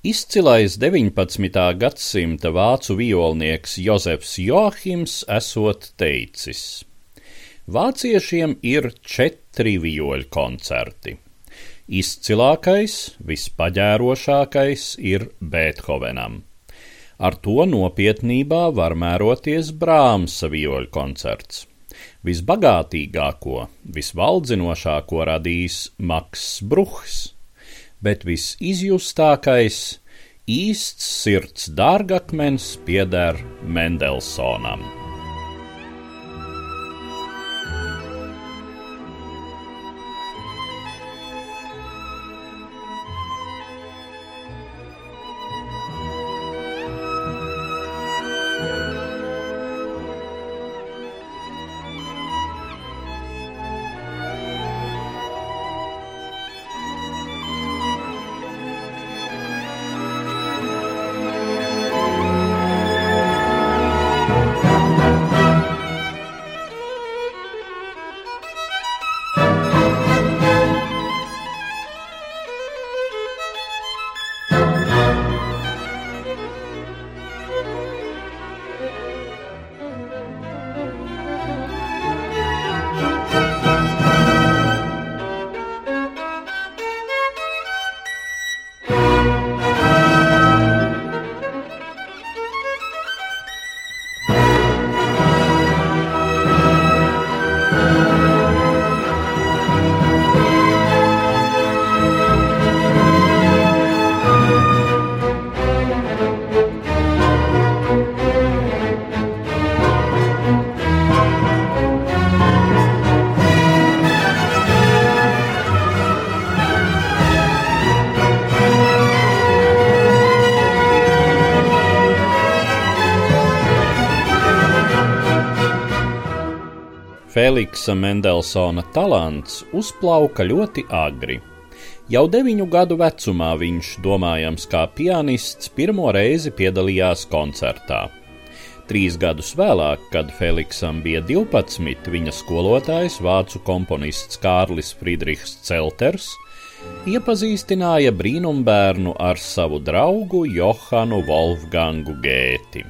Izcilais 19. gadsimta vācu violnieks Jozefs Joachims esot teicis: Vāciešiem ir četri vioļu koncerti. Izcilākais, vispaģērošākais ir Beethovenam. Ar to nopietnībā var mēroties Brāmsa vioļu koncerts. Visbagātīgāko, visvaldzinošāko radīs Maks Bruhs bet visizjustākais īsts sirds dārgakmens pieder Mendelsonam. Feliksa Mendelsona talants uzplauka ļoti agri. Jau deviņu gadu vecumā viņš, domājams, kā pianists, pirmo reizi piedalījās koncertā. Trīs gadus vēlāk, kad Feliksam bija 12, viņa skolotājs, vācu komponists Kārlis Friedrichs Celters, iepazīstināja brīnumbērnu ar savu draugu Johanu Wolfgangu Gēti.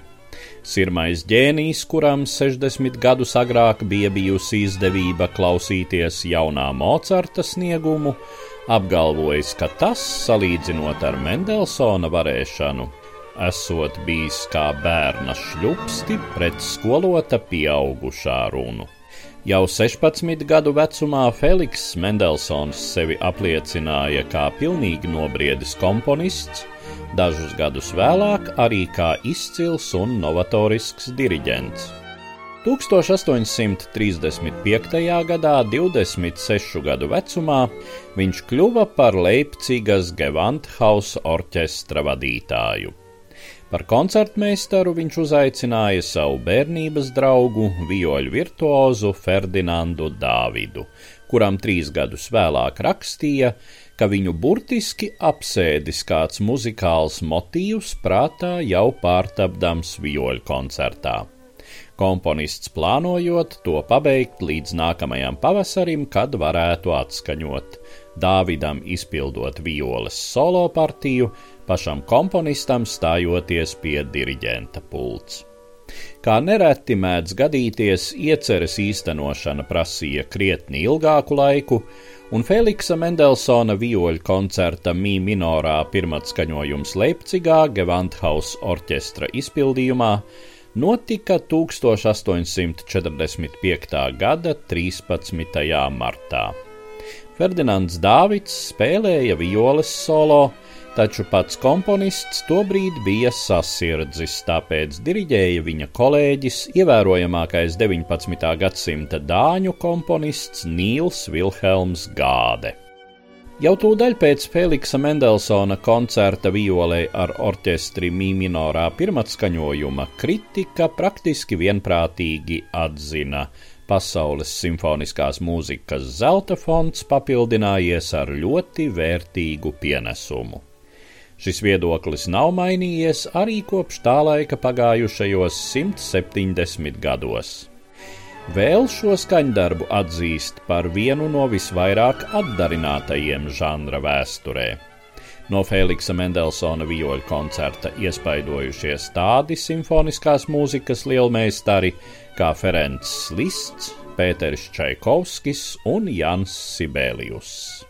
Sirmais ģēnijs, kuram 60 gadus agrāk bija bijusi izdevība klausīties jaunā Mocarta sniegumu, apgalvojis, ka tas, salīdzinot ar Mendelsona varēšanu, esot bijis kā bērna šļupsti pret skolota pieaugušā runu. Jau 16 gadu vecumā Feliks Mendelsons sevi apliecināja kā pilnīgi nobriedis komponists, dažus gadus vēlāk arī kā izcils un novatorisks diriģents. 1835. gadā, 26 gadu vecumā, viņš kļuva par Leipzigas Gewandhausa orķestra vadītāju. Par koncertmeistaru viņš uzaicināja savu bērnības draugu, vioļu virtuozu Ferdinandu Dāvidu, kuram trīs gadus vēlāk rakstīja, ka viņu burtiski apsēdis kāds muzikāls motīvs prātā jau pārtapdams vioļu koncertā. Komponists plānojot to pabeigt līdz nākamajam pavasarim, kad varētu atskaņot. Dāvidam izpildot violas solo partiju, pašam komponistam stājoties pie diriģenta pults. Kā nereti mēdz gadīties, ieceres īstenošana prasīja krietni ilgāku laiku, un Feliksa Mendelsona vioļu koncerta mī minorā pirmatskaņojums Leipzigā Gewandhaus orķestra izpildījumā notika 1845. gada 13. martā. Ferdinands Dāvids spēlēja violes solo, taču pats komponists tobrīd bija sasirdzis, tāpēc diriģēja viņa kolēģis, ievērojamākais 19. gadsimta dāņu komponists Nīls Vilhelms Gāde. Jau tūdaļ pēc Feliksa Mendelsona koncerta violē ar orķestri mīminorā pirmatskaņojuma kritika praktiski vienprātīgi atzina, pasaules simfoniskās mūzikas zelta fonds papildinājies ar ļoti vērtīgu pienesumu. Šis viedoklis nav mainījies arī kopš tā laika pagājušajos 170 gados. Vēl šo skaņdarbu atzīst par vienu no visvairāk atdarinātajiem žanra vēsturē. No Feliksa Mendelsona vijoļu koncerta iespaidojušies tādi simfoniskās mūzikas lielmeistari kā Ferencs Lists, Pēters Čaikovskis un Jans Sibēlijus.